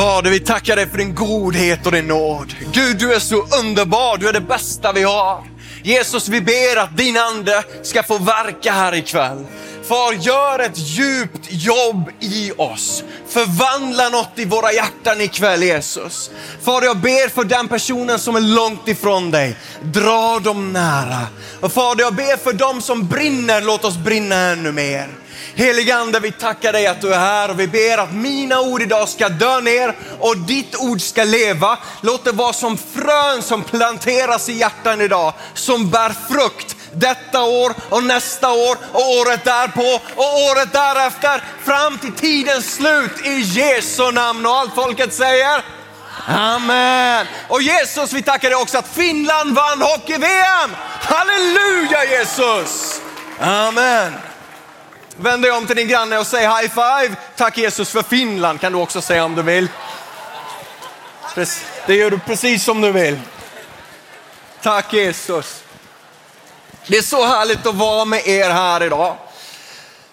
Fader, vi tackar dig för din godhet och din nåd. Gud, du är så underbar, du är det bästa vi har. Jesus, vi ber att din ande ska få verka här ikväll. Far, gör ett djupt jobb i oss. Förvandla något i våra hjärtan ikväll Jesus. Far, jag ber för den personen som är långt ifrån dig. Dra dem nära. Och Fader, jag ber för dem som brinner, låt oss brinna ännu mer. Helige Ande, vi tackar dig att du är här och vi ber att mina ord idag ska dö ner och ditt ord ska leva. Låt det vara som frön som planteras i hjärtan idag, som bär frukt detta år och nästa år och året därpå och året därefter fram till tidens slut i Jesu namn och allt folket säger Amen. Och Jesus, vi tackar dig också att Finland vann hockey-VM. Halleluja Jesus. Amen. Vänd dig om till din granne och säg high five. Tack Jesus för Finland kan du också säga om du vill. Det gör du precis som du vill. Tack Jesus. Det är så härligt att vara med er här idag.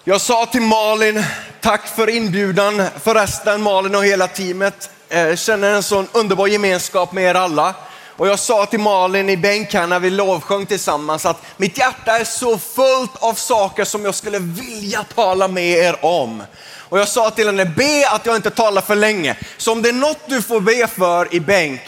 Jag sa till Malin, tack för inbjudan förresten Malin och hela teamet. Jag känner en sån underbar gemenskap med er alla. Och jag sa till Malin i bänken när vi lovsjöng tillsammans att mitt hjärta är så fullt av saker som jag skulle vilja tala med er om. Och jag sa till henne, be att jag inte talar för länge. Så om det är något du får be för i bänk,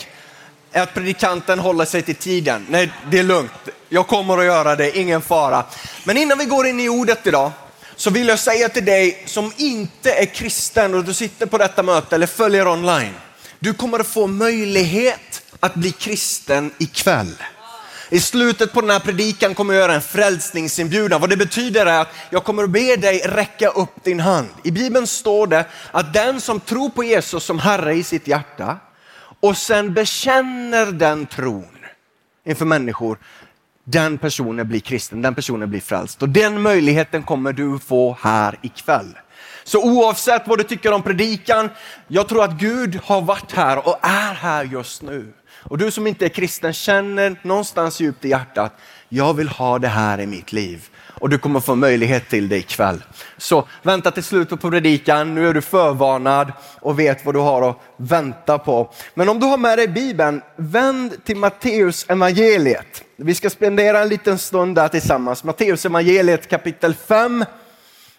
är att predikanten håller sig till tiden. Nej, det är lugnt. Jag kommer att göra det, ingen fara. Men innan vi går in i ordet idag, så vill jag säga till dig som inte är kristen och du sitter på detta möte eller följer online. Du kommer att få möjlighet att bli kristen ikväll. I slutet på den här predikan kommer jag göra en frälsningsinbjudan. Vad det betyder är att jag kommer att be dig räcka upp din hand. I Bibeln står det att den som tror på Jesus som Herre i sitt hjärta och sen bekänner den tron inför människor, den personen blir kristen, den personen blir frälst. Och den möjligheten kommer du få här ikväll. Så oavsett vad du tycker om predikan, jag tror att Gud har varit här och är här just nu. Och du som inte är kristen känner någonstans djupt i hjärtat, jag vill ha det här i mitt liv. Och du kommer få möjlighet till det ikväll. Så vänta till slutet på predikan, nu är du förvarnad och vet vad du har att vänta på. Men om du har med dig Bibeln, vänd till Matteus evangeliet. Vi ska spendera en liten stund där tillsammans. Matteus evangeliet kapitel 5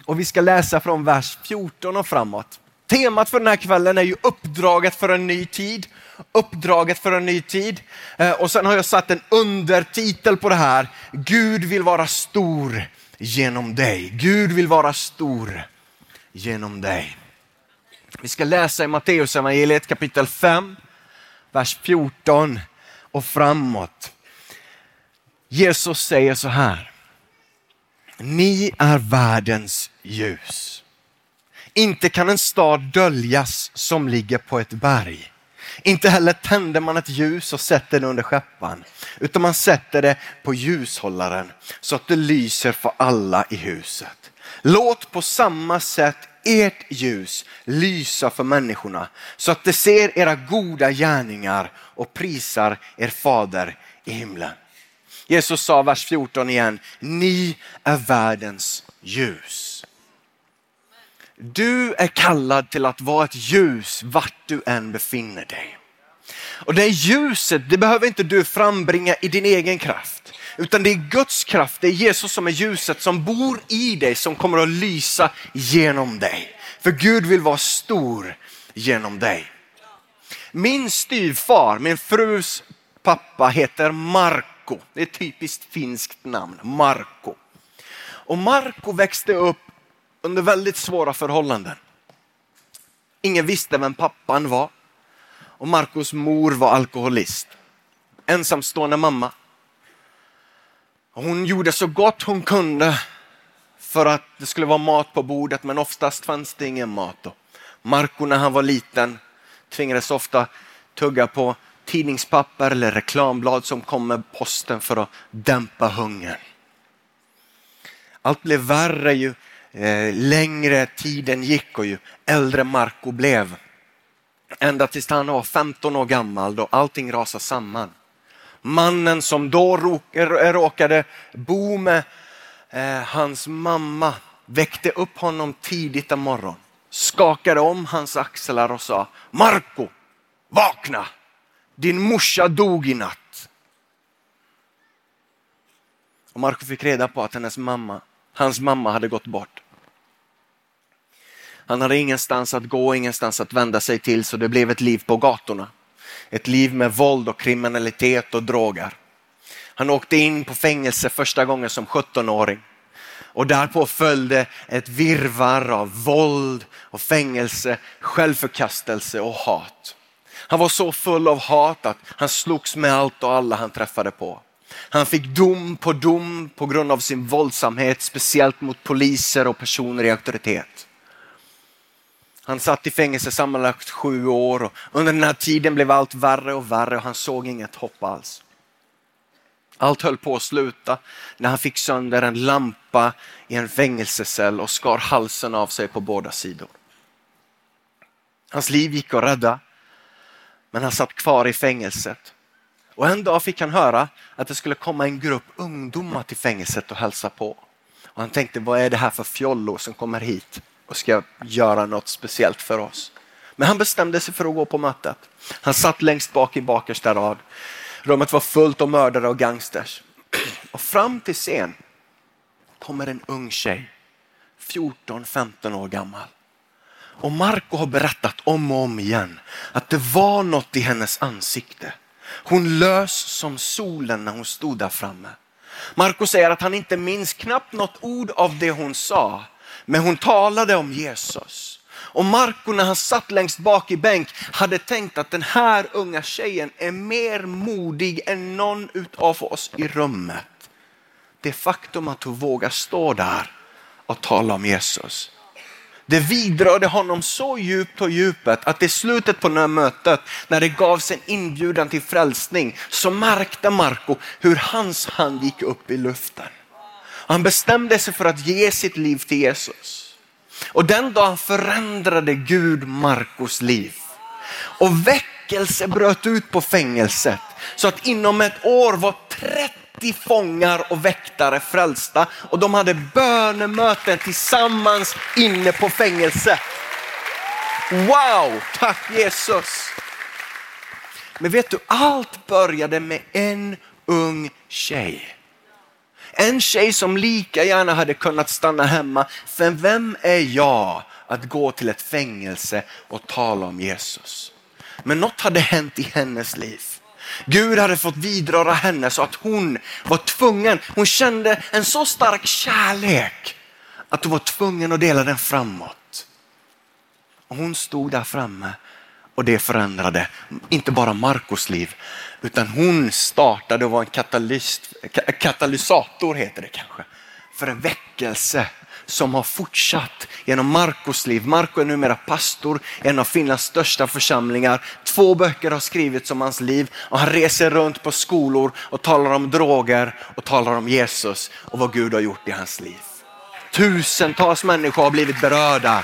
och vi ska läsa från vers 14 och framåt. Temat för den här kvällen är ju uppdraget för en ny tid. Uppdraget för en ny tid. Eh, och sen har jag satt en undertitel på det här. Gud vill vara stor genom dig. Gud vill vara stor genom dig. Vi ska läsa i Matteus evangeliet kapitel 5, vers 14 och framåt. Jesus säger så här. Ni är världens ljus. Inte kan en stad döljas som ligger på ett berg. Inte heller tänder man ett ljus och sätter det under skeppan, utan man sätter det på ljushållaren så att det lyser för alla i huset. Låt på samma sätt ert ljus lysa för människorna så att de ser era goda gärningar och prisar er fader i himlen. Jesus sa vers 14 igen, ni är världens ljus. Du är kallad till att vara ett ljus vart du än befinner dig. Och det ljuset, det behöver inte du frambringa i din egen kraft. Utan det är Guds kraft, det är Jesus som är ljuset som bor i dig som kommer att lysa genom dig. För Gud vill vara stor genom dig. Min styvfar, min frus pappa heter Marko. Det är ett typiskt finskt namn, Marko. Och Marko växte upp under väldigt svåra förhållanden. Ingen visste vem pappan var och Marcos mor var alkoholist. Ensamstående mamma. Hon gjorde så gott hon kunde för att det skulle vara mat på bordet men oftast fanns det ingen mat. Marco när han var liten tvingades ofta tugga på tidningspapper eller reklamblad som kom med posten för att dämpa hungern. Allt blev värre ju Eh, längre tiden gick och ju äldre Marco blev. Ända tills han var 15 år gammal då allting rasade samman. Mannen som då eh, råkade bo med eh, hans mamma väckte upp honom tidigt en morgon skakade om hans axlar och sa Marco, vakna! Din morsa dog i natt. Och Marco fick reda på att hennes mamma, hans mamma hade gått bort. Han hade ingenstans att gå, ingenstans att vända sig till så det blev ett liv på gatorna. Ett liv med våld och kriminalitet och droger. Han åkte in på fängelse första gången som 17-åring. Och därpå följde ett virvar av våld och fängelse, självförkastelse och hat. Han var så full av hat att han slogs med allt och alla han träffade på. Han fick dom på dom på grund av sin våldsamhet, speciellt mot poliser och personer i auktoritet. Han satt i fängelse sammanlagt sju år och under den här tiden blev allt värre och värre och han såg inget hopp alls. Allt höll på att sluta när han fick sönder en lampa i en fängelsecell och skar halsen av sig på båda sidor. Hans liv gick att rädda, men han satt kvar i fängelset. Och en dag fick han höra att det skulle komma en grupp ungdomar till fängelset och hälsa på. Och han tänkte, vad är det här för fjollor som kommer hit och ska göra något speciellt för oss? Men han bestämde sig för att gå på mötet. Han satt längst bak i bakersta rad Rummet var fullt av mördare och gangsters. Och fram till scen kommer en ung tjej, 14-15 år gammal. Och Marco har berättat om och om igen att det var något i hennes ansikte. Hon lös som solen när hon stod där framme. Marco säger att han inte minns knappt något ord av det hon sa, men hon talade om Jesus. Och Marco när han satt längst bak i bänk hade tänkt att den här unga tjejen är mer modig än någon av oss i rummet. Det faktum att hon vågar stå där och tala om Jesus. Det vidrörde honom så djupt på djupet att i slutet på det här mötet när det gavs en inbjudan till frälsning så märkte Marco hur hans hand gick upp i luften. Han bestämde sig för att ge sitt liv till Jesus. Och den dagen förändrade Gud Markus liv. Och väckelse bröt ut på fängelset så att inom ett år var 30 fångar och väktare frälsta och de hade bönemöten tillsammans inne på fängelset. Wow, tack Jesus. Men vet du, allt började med en ung tjej. En tjej som lika gärna hade kunnat stanna hemma. För vem är jag att gå till ett fängelse och tala om Jesus? Men något hade hänt i hennes liv. Gud hade fått vidröra henne så att hon var tvungen, hon kände en så stark kärlek att hon var tvungen att dela den framåt. Och hon stod där framme och det förändrade inte bara Marcos liv utan hon startade och var en katalyst, katalysator heter det kanske, för en väckelse som har fortsatt genom Marcos liv. Marco är numera pastor i en av Finlands största församlingar. Två böcker har skrivits om hans liv och han reser runt på skolor och talar om droger och talar om Jesus och vad Gud har gjort i hans liv. Tusentals människor har blivit berörda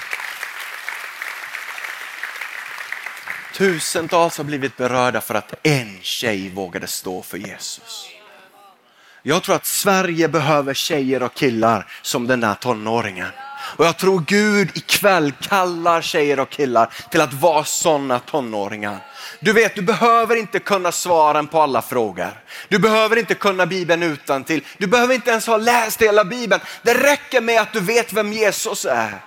Tusentals har blivit berörda för att en tjej vågade stå för Jesus. Jag tror att Sverige behöver tjejer och killar som den där tonåringen. Och jag tror Gud ikväll kallar tjejer och killar till att vara sådana tonåringar. Du vet, du behöver inte kunna svaren på alla frågor. Du behöver inte kunna Bibeln utan till. Du behöver inte ens ha läst hela Bibeln. Det räcker med att du vet vem Jesus är.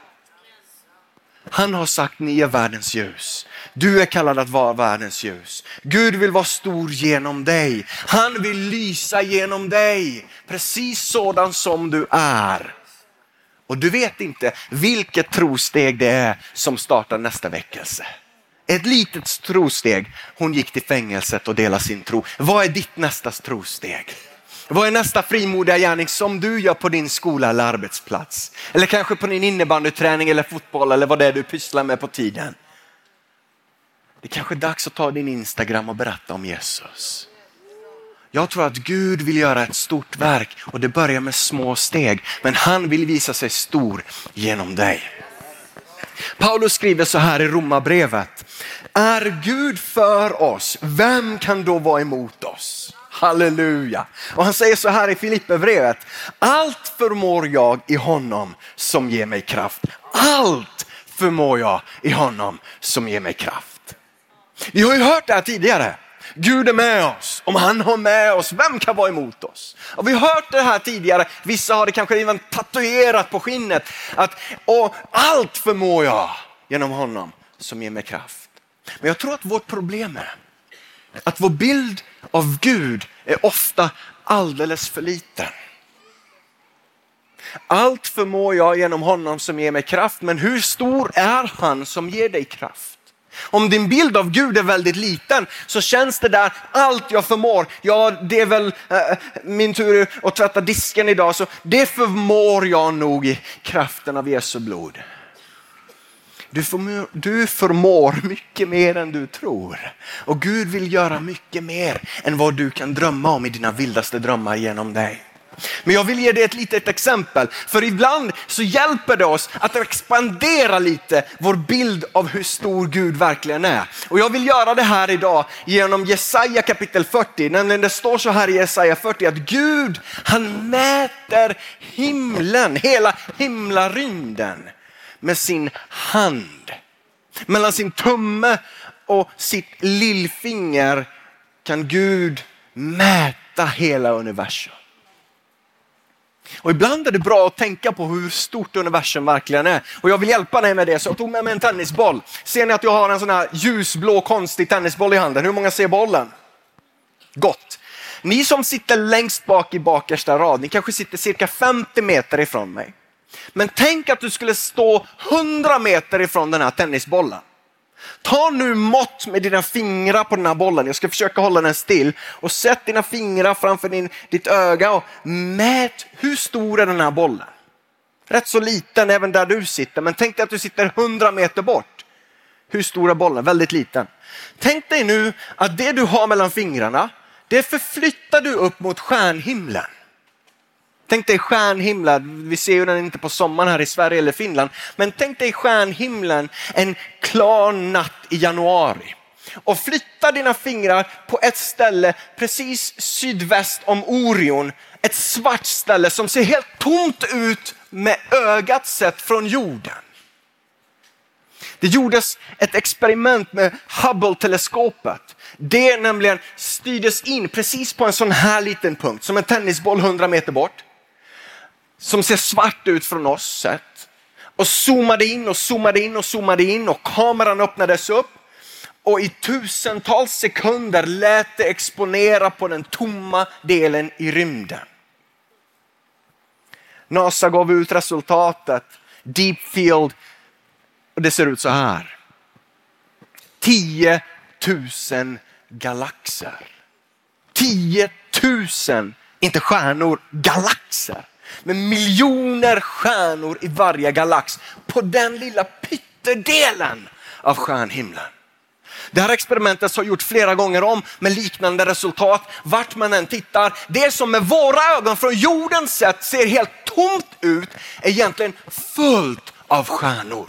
Han har sagt ni är världens ljus. Du är kallad att vara världens ljus. Gud vill vara stor genom dig. Han vill lysa genom dig, precis sådan som du är. Och du vet inte vilket trosteg det är som startar nästa väckelse. Ett litet trosteg. Hon gick till fängelset och delade sin tro. Vad är ditt nästa trosteg? Vad är nästa frimodiga gärning som du gör på din skola eller arbetsplats? Eller kanske på din innebandyträning eller fotboll eller vad det är du pysslar med på tiden. Det kanske är dags att ta din Instagram och berätta om Jesus. Jag tror att Gud vill göra ett stort verk och det börjar med små steg. Men han vill visa sig stor genom dig. Paulus skriver så här i Romarbrevet. Är Gud för oss, vem kan då vara emot oss? Halleluja. Och han säger så här i Filipperbrevet. Allt förmår jag i honom som ger mig kraft. Allt förmår jag i honom som ger mig kraft. Vi har ju hört det här tidigare. Gud är med oss. Om han har med oss, vem kan vara emot oss? Och vi har hört det här tidigare. Vissa har det kanske även tatuerat på skinnet. Att och allt förmår jag genom honom som ger mig kraft. Men jag tror att vårt problem är att vår bild av Gud är ofta alldeles för liten. Allt förmår jag genom honom som ger mig kraft, men hur stor är han som ger dig kraft? Om din bild av Gud är väldigt liten så känns det där, allt jag förmår, ja det är väl eh, min tur att tvätta disken idag, så det förmår jag nog i kraften av Jesu blod. Du förmår, du förmår mycket mer än du tror. Och Gud vill göra mycket mer än vad du kan drömma om i dina vildaste drömmar genom dig. Men jag vill ge dig ett litet exempel, för ibland så hjälper det oss att expandera lite vår bild av hur stor Gud verkligen är. Och jag vill göra det här idag genom Jesaja kapitel 40, nämligen det står så här i Jesaja 40 att Gud han mäter himlen, hela himlarymden med sin hand. Mellan sin tumme och sitt lillfinger kan Gud mäta hela universum. Och ibland är det bra att tänka på hur stort universum verkligen är. Och jag vill hjälpa dig med det, så jag tog med mig en tennisboll. Ser ni att jag har en sån här ljusblå konstig tennisboll i handen? Hur många ser bollen? Gott. Ni som sitter längst bak i bakersta rad, ni kanske sitter cirka 50 meter ifrån mig. Men tänk att du skulle stå 100 meter ifrån den här tennisbollen. Ta nu mått med dina fingrar på den här bollen. Jag ska försöka hålla den still och sätt dina fingrar framför din, ditt öga och mät hur stor är den här bollen. Rätt så liten även där du sitter, men tänk dig att du sitter 100 meter bort. Hur stor är bollen? Väldigt liten. Tänk dig nu att det du har mellan fingrarna, det förflyttar du upp mot stjärnhimlen. Tänk dig stjärnhimlen, vi ser ju den inte på sommaren här i Sverige eller Finland, men tänk dig stjärnhimlen en klar natt i januari. Och flytta dina fingrar på ett ställe precis sydväst om Orion, ett svart ställe som ser helt tomt ut med ögat sett från jorden. Det gjordes ett experiment med Hubble-teleskopet. Det nämligen styrdes in precis på en sån här liten punkt, som en tennisboll 100 meter bort som ser svart ut från oss sett. Och zoomade in och zoomade in och zoomade in och kameran öppnades upp. Och i tusentals sekunder lät det exponera på den tomma delen i rymden. NASA gav ut resultatet, Deep Field, och det ser ut så här. 10 000 galaxer. 10 000, inte stjärnor, galaxer med miljoner stjärnor i varje galax på den lilla pyttedelen av stjärnhimlen. Det här experimentet har gjorts flera gånger om med liknande resultat. Vart man än tittar, det som med våra ögon från jordens sätt ser helt tomt ut är egentligen fullt av stjärnor.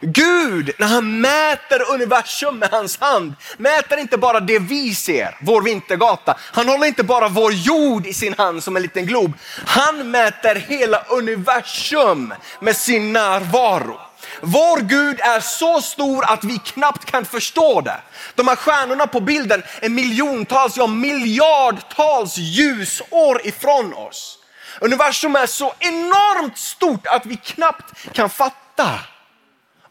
Gud, när han mäter universum med hans hand, mäter inte bara det vi ser, vår vintergata. Han håller inte bara vår jord i sin hand som en liten glob. Han mäter hela universum med sin närvaro. Vår Gud är så stor att vi knappt kan förstå det. De här stjärnorna på bilden är miljontals, ja miljardtals ljusår ifrån oss. Universum är så enormt stort att vi knappt kan fatta.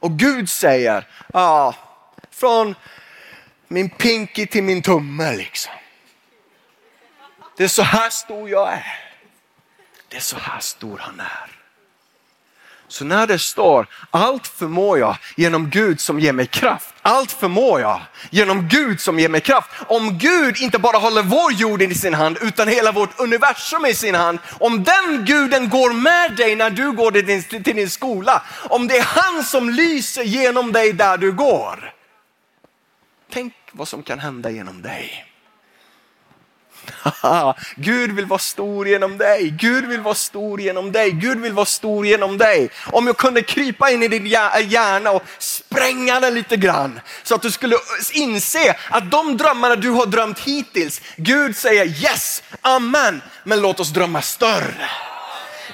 Och Gud säger, ah, från min pinky till min tumme liksom. Det är så här stor jag är. Det är så här stor han är. Så när det står allt förmår jag genom Gud som ger mig kraft. Allt förmår jag genom Gud som ger mig kraft. Om Gud inte bara håller vår jord i sin hand utan hela vårt universum i sin hand. Om den guden går med dig när du går till din, till din skola. Om det är han som lyser genom dig där du går. Tänk vad som kan hända genom dig. Gud vill vara stor genom dig. Gud vill vara stor genom dig. Gud vill vara stor genom dig. Om jag kunde krypa in i din hjärna och spränga den lite grann så att du skulle inse att de drömmarna du har drömt hittills, Gud säger yes, amen, men låt oss drömma större.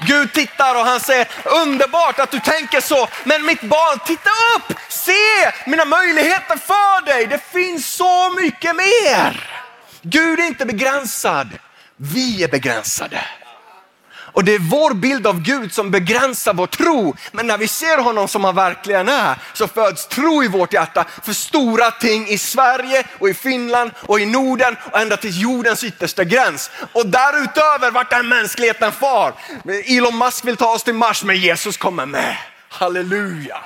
Gud tittar och han säger underbart att du tänker så, men mitt barn titta upp, se mina möjligheter för dig. Det finns så mycket mer. Gud är inte begränsad, vi är begränsade. Och det är vår bild av Gud som begränsar vår tro. Men när vi ser honom som han verkligen är så föds tro i vårt hjärta för stora ting i Sverige och i Finland och i Norden och ända till jordens yttersta gräns. Och därutöver vart är mänskligheten far? Elon Musk vill ta oss till Mars men Jesus kommer med. Halleluja.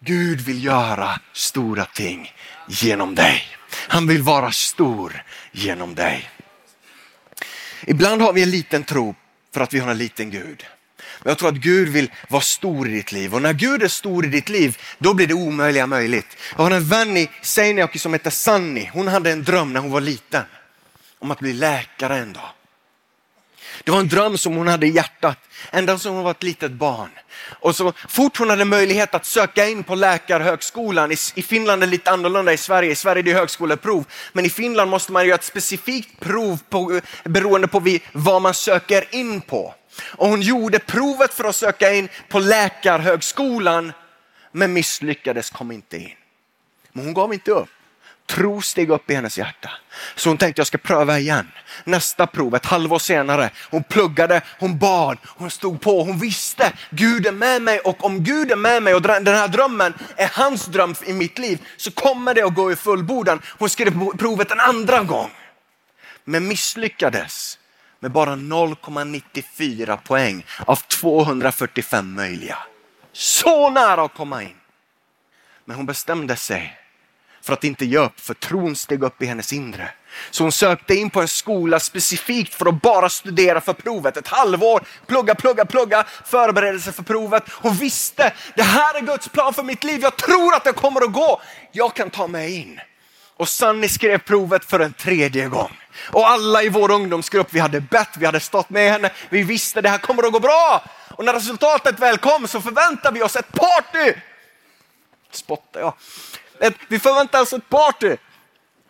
Gud vill göra stora ting genom dig. Han vill vara stor genom dig. Ibland har vi en liten tro för att vi har en liten Gud. Men jag tror att Gud vill vara stor i ditt liv och när Gud är stor i ditt liv, då blir det omöjliga möjligt. Jag har en vän i Seinäjoki som heter Sanni. Hon hade en dröm när hon var liten om att bli läkare en dag. Det var en dröm som hon hade i hjärtat ända sedan hon var ett litet barn. Och så fort hon hade möjlighet att söka in på läkarhögskolan, i, Finland är det lite annorlunda i Sverige, i Sverige är det högskoleprov, men i Finland måste man göra ett specifikt prov på, beroende på vad man söker in på. Och hon gjorde provet för att söka in på läkarhögskolan men misslyckades, kom inte in. Men hon gav inte upp. Tro steg upp i hennes hjärta. Så hon tänkte jag ska pröva igen. Nästa prov, ett halvår senare. Hon pluggade, hon bad, hon stod på. Hon visste Gud är med mig och om Gud är med mig och den här drömmen är hans dröm i mitt liv så kommer det att gå i fullbordan. Hon skrev provet en andra gång. Men misslyckades med bara 0,94 poäng av 245 möjliga. Så nära att komma in. Men hon bestämde sig för att inte ge upp, för tron steg upp i hennes inre. Så hon sökte in på en skola specifikt för att bara studera för provet. Ett halvår, plugga, plugga, plugga, förbereda sig för provet. Hon visste, det här är Guds plan för mitt liv. Jag tror att det kommer att gå. Jag kan ta mig in. Och Sunny skrev provet för en tredje gång. Och alla i vår ungdomsgrupp, vi hade bett, vi hade stått med henne. Vi visste det här kommer att gå bra. Och när resultatet väl kom så förväntade vi oss ett party. Spottar jag. Vi förväntar oss ett party.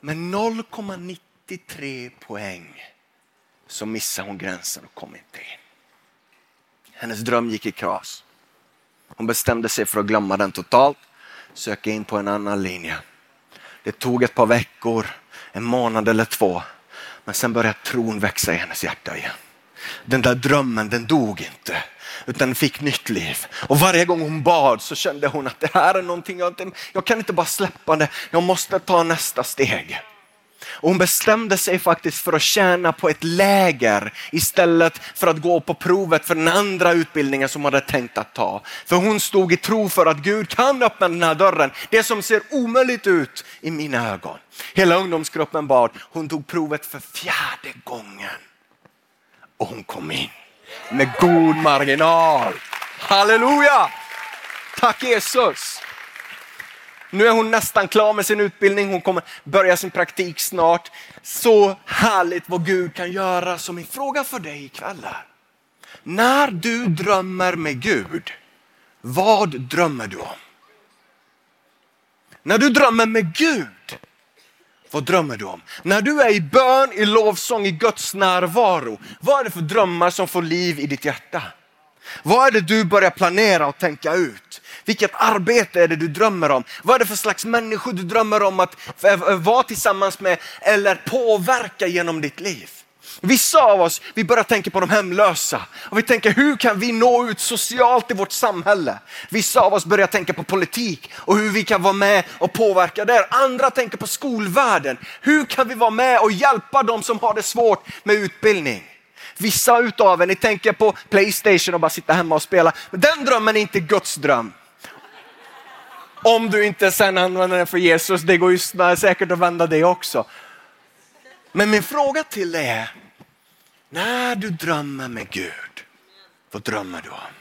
Men 0,93 poäng så missade hon gränsen och kom inte in. Hennes dröm gick i kras. Hon bestämde sig för att glömma den totalt, söka in på en annan linje. Det tog ett par veckor, en månad eller två, men sen började tron växa i hennes hjärta igen. Den där drömmen, den dog inte utan fick nytt liv. Och varje gång hon bad så kände hon att det här är någonting, jag, inte, jag kan inte bara släppa det, jag måste ta nästa steg. Och hon bestämde sig faktiskt för att tjäna på ett läger istället för att gå på provet för den andra utbildningen som hon hade tänkt att ta. För hon stod i tro för att Gud kan öppna den här dörren, det som ser omöjligt ut i mina ögon. Hela ungdomsgruppen bad, hon tog provet för fjärde gången och hon kom in med god marginal. Halleluja! Tack Jesus! Nu är hon nästan klar med sin utbildning. Hon kommer börja sin praktik snart. Så härligt vad Gud kan göra. Så min fråga för dig ikväll är, när du drömmer med Gud, vad drömmer du om? När du drömmer med Gud, vad drömmer du om? När du är i bön, i lovsång, i Guds närvaro, vad är det för drömmar som får liv i ditt hjärta? Vad är det du börjar planera och tänka ut? Vilket arbete är det du drömmer om? Vad är det för slags människor du drömmer om att vara tillsammans med eller påverka genom ditt liv? Vissa av oss vi börjar tänka på de hemlösa och vi tänker hur kan vi nå ut socialt i vårt samhälle? Vissa av oss börjar tänka på politik och hur vi kan vara med och påverka där. Andra tänker på skolvärlden. Hur kan vi vara med och hjälpa de som har det svårt med utbildning? Vissa utav er, ni tänker på Playstation och bara sitta hemma och spela. Men den drömmen är inte Guds dröm. Om du inte sen använder den för Jesus, det går ju säkert att vända det också. Men min fråga till dig är, när du drömmer med Gud, vad drömmer du om?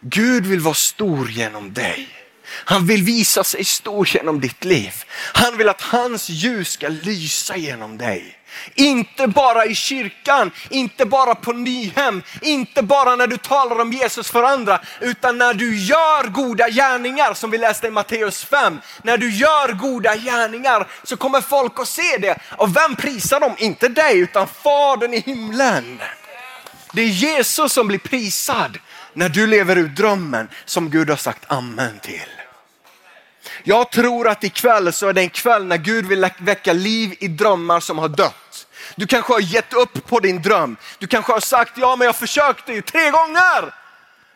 Gud vill vara stor genom dig. Han vill visa sig stor genom ditt liv. Han vill att hans ljus ska lysa genom dig. Inte bara i kyrkan, inte bara på Nyhem, inte bara när du talar om Jesus för andra, utan när du gör goda gärningar som vi läste i Matteus 5. När du gör goda gärningar så kommer folk att se det. Och vem prisar dem? Inte dig, utan Fadern i himlen. Det är Jesus som blir prisad när du lever ut drömmen som Gud har sagt amen till. Jag tror att ikväll så är det en kväll när Gud vill väcka liv i drömmar som har dött. Du kanske har gett upp på din dröm. Du kanske har sagt, ja men jag försökte ju tre gånger.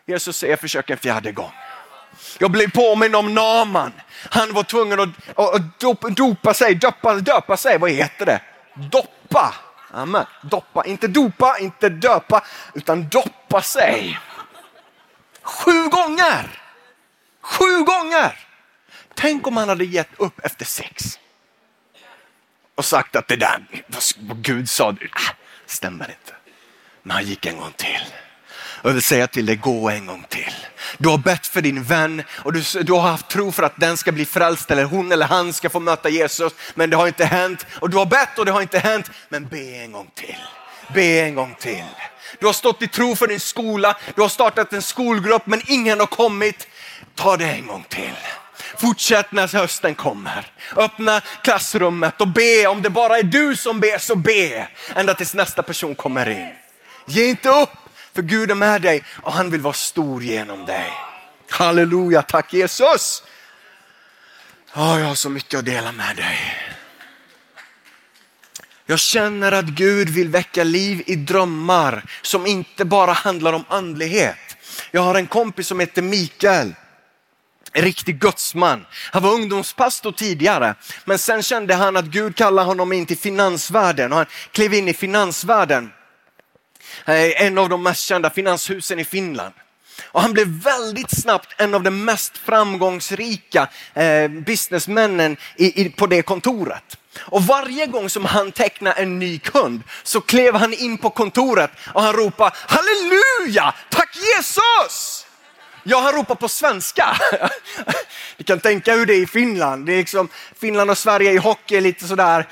Jesus säger, försök en fjärde gång. Jag blev påminn om Naman. Han var tvungen att, att dopa sig, döpa, döpa sig, vad heter det? Doppa. Amen. Doppa, inte dopa, inte döpa, utan doppa sig. Sju gånger! Sju gånger! Tänk om han hade gett upp efter sex. Och sagt att det där, vad Gud sa, det äh, stämmer inte. Men han gick en gång till. Och jag vill säga till dig, gå en gång till. Du har bett för din vän och du, du har haft tro för att den ska bli frälst eller hon eller han ska få möta Jesus. Men det har inte hänt. Och du har bett och det har inte hänt. Men be en gång till. Be en gång till. Du har stått i tro för din skola, du har startat en skolgrupp men ingen har kommit. Ta det en gång till. Fortsätt när hösten kommer. Öppna klassrummet och be. Om det bara är du som ber så be ända tills nästa person kommer in. Ge inte upp för Gud är med dig och han vill vara stor genom dig. Halleluja, tack Jesus. Oh, jag har så mycket att dela med dig. Jag känner att Gud vill väcka liv i drömmar som inte bara handlar om andlighet. Jag har en kompis som heter Mikael. En riktig gudsman. Han var ungdomspastor tidigare, men sen kände han att Gud kallade honom in till finansvärlden och han klev in i finansvärlden. En av de mest kända finanshusen i Finland. Och han blev väldigt snabbt en av de mest framgångsrika eh, businessmännen i, i, på det kontoret. Och varje gång som han tecknade en ny kund så klev han in på kontoret och han ropade halleluja, tack Jesus! Ja, han ropar på svenska. Ni kan tänka hur det är i Finland. Det är liksom, Finland och Sverige i hockey är lite sådär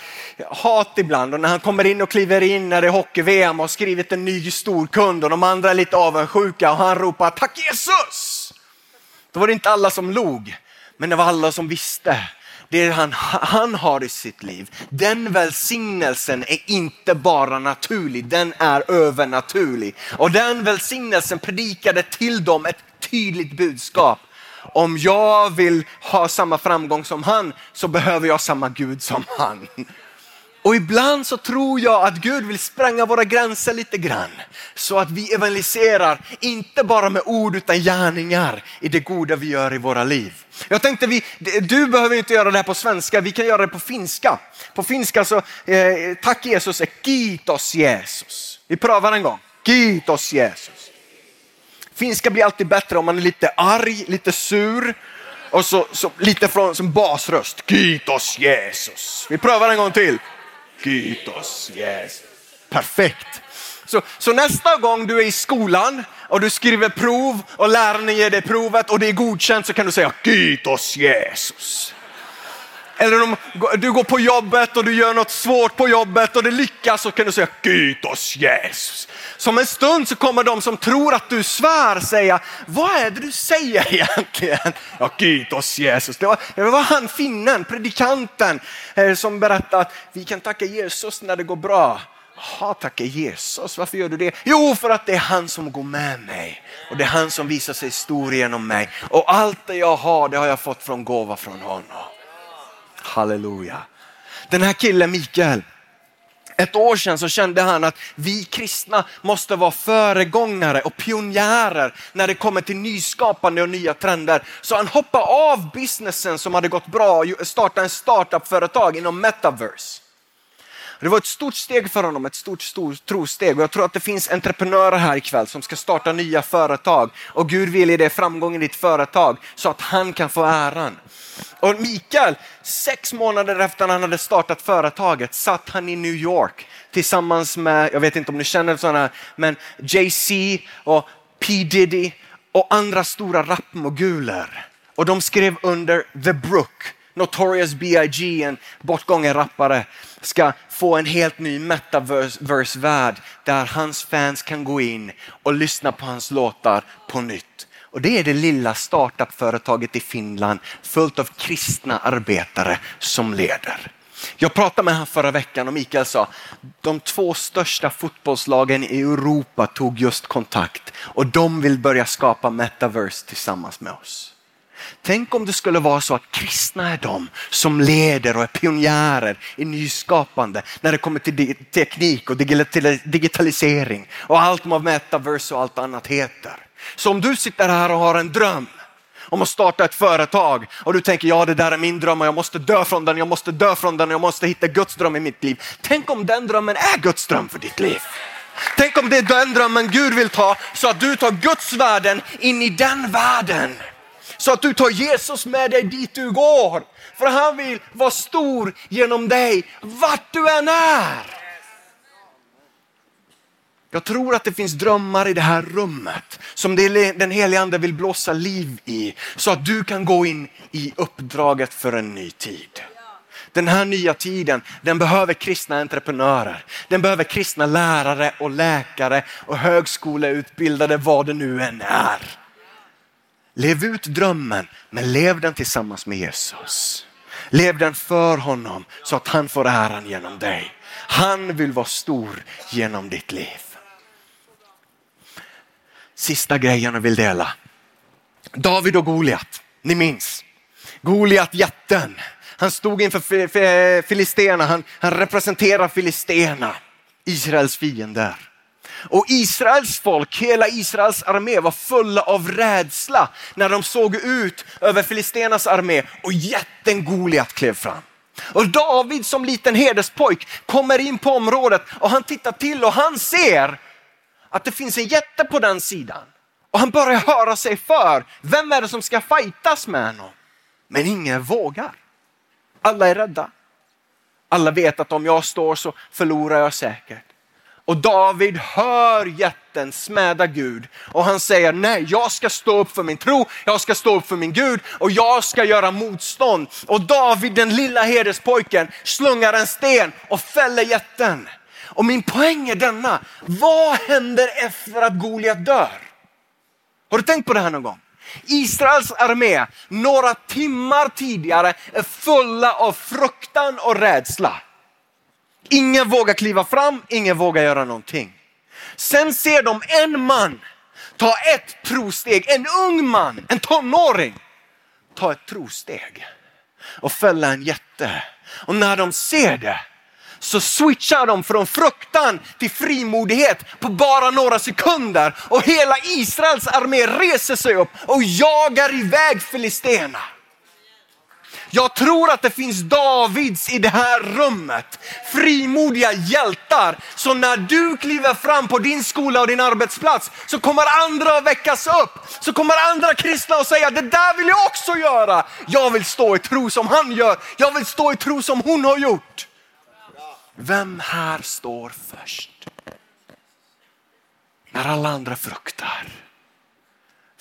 hat ibland. Och när han kommer in och kliver in när det är hockey-VM och har skrivit en ny stor kund och de andra är lite avundsjuka och han ropar tack Jesus! Då var det inte alla som log, men det var alla som visste det han, han har i sitt liv, den välsignelsen är inte bara naturlig, den är övernaturlig. Och den välsignelsen predikade till dem ett tydligt budskap. Om jag vill ha samma framgång som han så behöver jag samma Gud som han. Och ibland så tror jag att Gud vill spränga våra gränser lite grann. Så att vi evangeliserar, inte bara med ord utan gärningar i det goda vi gör i våra liv. Jag tänkte, vi, du behöver inte göra det här på svenska, vi kan göra det på finska. På finska så, eh, tack Jesus är kiitos Jesus. Vi prövar en gång. Kiitos Jesus. Finska blir alltid bättre om man är lite arg, lite sur och så, så lite från som basröst. Kiitos Jesus. Vi prövar en gång till. Kiitos Jesus. Perfekt. Så, så, nästa gång du är i skolan och du skriver prov och läraren ger dig provet och det är godkänt så kan du säga Kiitos Jesus. Eller om du går på jobbet och du gör något svårt på jobbet och det lyckas så kan du säga Kiitos Jesus. Som en stund så kommer de som tror att du svär säga, vad är det du säger egentligen? Ja, Kiitos Jesus. Det var, det var han finnen, predikanten, eh, som berättade att vi kan tacka Jesus när det går bra. Jaha, tacka Jesus. Varför gör du det? Jo, för att det är han som går med mig och det är han som visar sig stor genom mig. Och allt det jag har, det har jag fått från gåva från honom. Halleluja. Den här killen Mikael, ett år sedan så kände han att vi kristna måste vara föregångare och pionjärer när det kommer till nyskapande och nya trender. Så han hoppade av businessen som hade gått bra och startade en startup-företag inom metaverse. Det var ett stort steg för honom, ett stort, stort trosteg. Och jag tror att det finns entreprenörer här ikväll som ska starta nya företag. Och Gud vill ge dig framgång i ditt företag så att han kan få äran. Och Mikael, sex månader efter att han hade startat företaget satt han i New York tillsammans med, jag vet inte om ni känner sådana, men Jay-Z och P Diddy och andra stora rapmoguler. Och de skrev under The Brook Notorious B.I.G. en bortgången rappare, ska få en helt ny metaverse-värld där hans fans kan gå in och lyssna på hans låtar på nytt. Och det är det lilla startup-företaget i Finland fullt av kristna arbetare som leder. Jag pratade med honom förra veckan och Mikael sa de två största fotbollslagen i Europa tog just kontakt och de vill börja skapa metaverse tillsammans med oss. Tänk om det skulle vara så att kristna är de som leder och är pionjärer i nyskapande när det kommer till teknik och digitalisering och allt vad metaverse och allt annat heter. Så om du sitter här och har en dröm om att starta ett företag och du tänker ja det där är min dröm och jag måste dö från den, jag måste dö från den, jag måste hitta Guds dröm i mitt liv. Tänk om den drömmen är Guds dröm för ditt liv. Tänk om det är den drömmen Gud vill ta så att du tar Guds världen in i den världen. Så att du tar Jesus med dig dit du går. För han vill vara stor genom dig vart du än är. Jag tror att det finns drömmar i det här rummet som den helige ande vill blåsa liv i så att du kan gå in i uppdraget för en ny tid. Den här nya tiden, den behöver kristna entreprenörer. Den behöver kristna lärare och läkare och högskoleutbildade vad det nu än är. Lev ut drömmen, men lev den tillsammans med Jesus. Lev den för honom så att han får äran genom dig. Han vill vara stor genom ditt liv. Sista grejen jag vill dela. David och Goliat, ni minns. Goliat jätten. Han stod inför filisterna, han, han representerar filisterna, Israels fiender. Och Israels folk, hela Israels armé var fulla av rädsla när de såg ut över Filistenas armé och jätten Goliat klev fram. Och David som liten hederspojk kommer in på området och han tittar till och han ser att det finns en jätte på den sidan. Och han börjar höra sig för. Vem är det som ska fightas med honom? Men ingen vågar. Alla är rädda. Alla vet att om jag står så förlorar jag säkert. Och David hör jätten smäda Gud och han säger nej, jag ska stå upp för min tro, jag ska stå upp för min Gud och jag ska göra motstånd. Och David, den lilla hederspojken slungar en sten och fäller jätten. Och min poäng är denna, vad händer efter att Goliat dör? Har du tänkt på det här någon gång? Israels armé några timmar tidigare är fulla av fruktan och rädsla. Ingen vågar kliva fram, ingen vågar göra någonting. Sen ser de en man ta ett trosteg, en ung man, en tonåring, ta ett trosteg och fälla en jätte. Och när de ser det så switchar de från fruktan till frimodighet på bara några sekunder och hela Israels armé reser sig upp och jagar iväg filisterna. Jag tror att det finns Davids i det här rummet. Frimodiga hjältar. Så när du kliver fram på din skola och din arbetsplats så kommer andra att väckas upp. Så kommer andra kristna att säga det där vill jag också göra. Jag vill stå i tro som han gör. Jag vill stå i tro som hon har gjort. Vem här står först? När alla andra fruktar.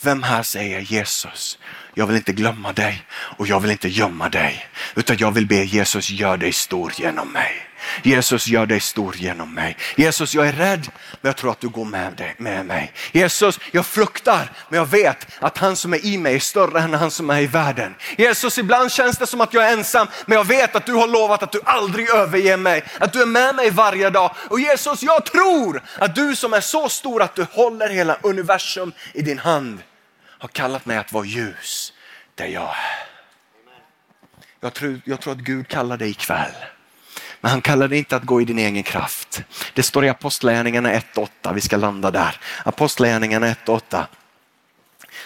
Vem här säger Jesus, jag vill inte glömma dig och jag vill inte gömma dig. Utan jag vill be Jesus, gör dig stor genom mig. Jesus, gör dig stor genom mig. Jesus, jag är rädd, men jag tror att du går med, dig, med mig. Jesus, jag fruktar, men jag vet att han som är i mig är större än han som är i världen. Jesus, ibland känns det som att jag är ensam, men jag vet att du har lovat att du aldrig överger mig. Att du är med mig varje dag. Och Jesus, jag tror att du som är så stor att du håller hela universum i din hand har kallat mig att vara ljus där jag är. Jag tror, jag tror att Gud kallar dig ikväll. Men han kallar dig inte att gå i din egen kraft. Det står i Apostlagärningarna 1.8, vi ska landa där. Apostlagärningarna 1.8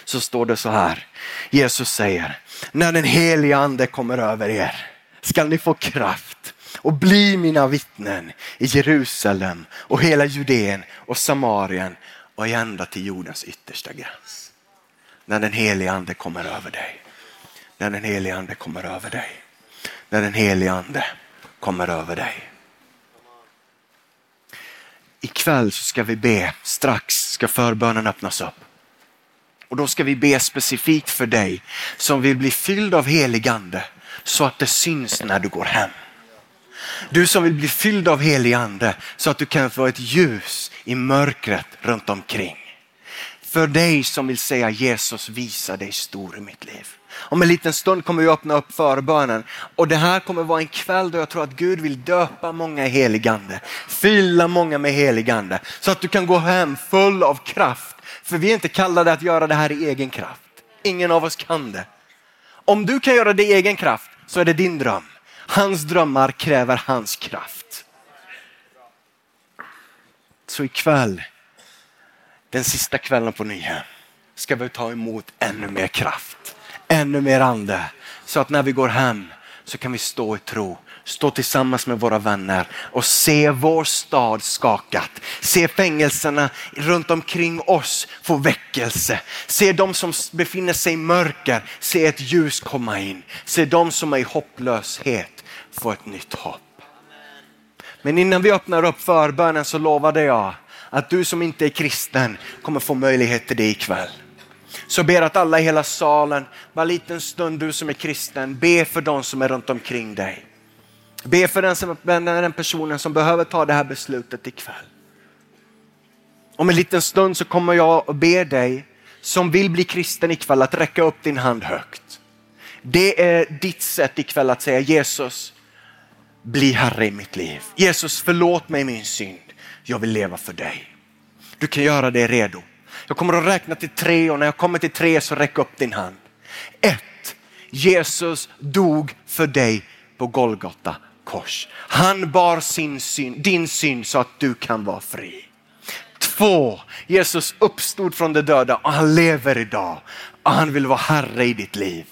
så står det så här. Jesus säger, när den heliga ande kommer över er skall ni få kraft och bli mina vittnen i Jerusalem och hela Judeen och Samarien och ända till jordens yttersta gräns när den helige ande kommer över dig. När den helige ande kommer över dig. När den helige ande kommer över dig. Ikväll så ska vi be, strax ska förbönen öppnas upp. Och då ska vi be specifikt för dig som vill bli fylld av helig ande så att det syns när du går hem. Du som vill bli fylld av helig ande så att du kan få ett ljus i mörkret runt omkring. För dig som vill säga Jesus visa dig stor i mitt liv. Om en liten stund kommer vi öppna upp förbönen och det här kommer vara en kväll då jag tror att Gud vill döpa många i heligande, fylla många med heligande så att du kan gå hem full av kraft. För vi är inte kallade att göra det här i egen kraft. Ingen av oss kan det. Om du kan göra det i egen kraft så är det din dröm. Hans drömmar kräver hans kraft. Så ikväll, den sista kvällen på Nyhem, ska vi ta emot ännu mer kraft, ännu mer ande. Så att när vi går hem så kan vi stå i tro, stå tillsammans med våra vänner och se vår stad skakat. Se fängelserna runt omkring oss få väckelse. Se de som befinner sig i mörker, se ett ljus komma in. Se de som är i hopplöshet få ett nytt hopp. Men innan vi öppnar upp förbönen så lovade jag att du som inte är kristen kommer få möjlighet till det ikväll. Så ber att alla i hela salen, bara en liten stund du som är kristen, be för de som är runt omkring dig. Be för den, som, den personen som behöver ta det här beslutet ikväll. Om en liten stund så kommer jag och be dig som vill bli kristen ikväll att räcka upp din hand högt. Det är ditt sätt ikväll att säga Jesus, bli Herre i mitt liv. Jesus förlåt mig min synd. Jag vill leva för dig. Du kan göra det redo. Jag kommer att räkna till tre och när jag kommer till tre så räck upp din hand. Ett, Jesus dog för dig på Golgata kors. Han bar sin syn, din syn så att du kan vara fri. Två, Jesus uppstod från de döda och han lever idag och han vill vara Herre i ditt liv.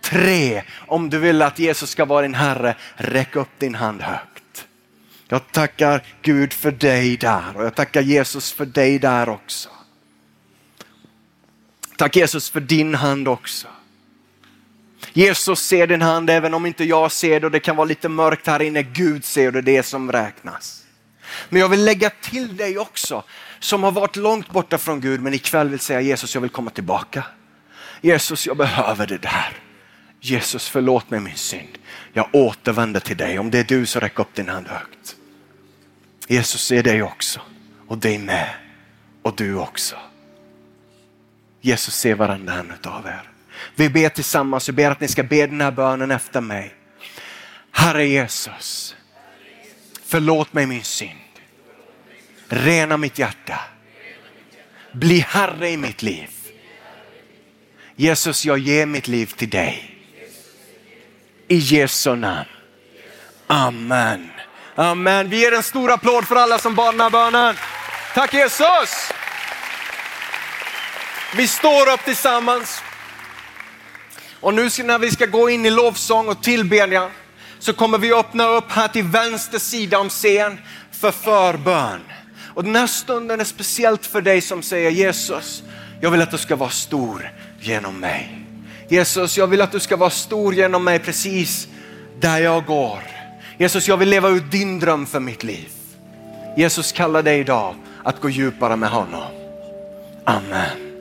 Tre, om du vill att Jesus ska vara din Herre, räck upp din hand högt. Jag tackar Gud för dig där och jag tackar Jesus för dig där också. Tack Jesus för din hand också. Jesus ser din hand även om inte jag ser det och det kan vara lite mörkt här inne. Gud ser det, det är det som räknas. Men jag vill lägga till dig också som har varit långt borta från Gud men ikväll vill säga Jesus jag vill komma tillbaka. Jesus jag behöver det där. Jesus förlåt mig min synd. Jag återvänder till dig. Om det är du så räck upp din hand högt. Jesus ser dig också och dig med och du också. Jesus ser varenda en av er. Vi ber tillsammans, jag ber att ni ska be den här bönen efter mig. Herre Jesus, förlåt mig min synd. Rena mitt hjärta. Bli Herre i mitt liv. Jesus, jag ger mitt liv till dig. I Jesu namn. Amen. Amen. Vi ger en stor applåd för alla som bad den här bönen. Tack Jesus. Vi står upp tillsammans. Och nu när vi ska gå in i lovsång och tillbedjan så kommer vi öppna upp här till vänster sida om scen för förbön. Och den här stunden är speciellt för dig som säger Jesus, jag vill att du ska vara stor genom mig. Jesus, jag vill att du ska vara stor genom mig precis där jag går. Jesus, jag vill leva ut din dröm för mitt liv. Jesus kallar dig idag att gå djupare med honom. Amen.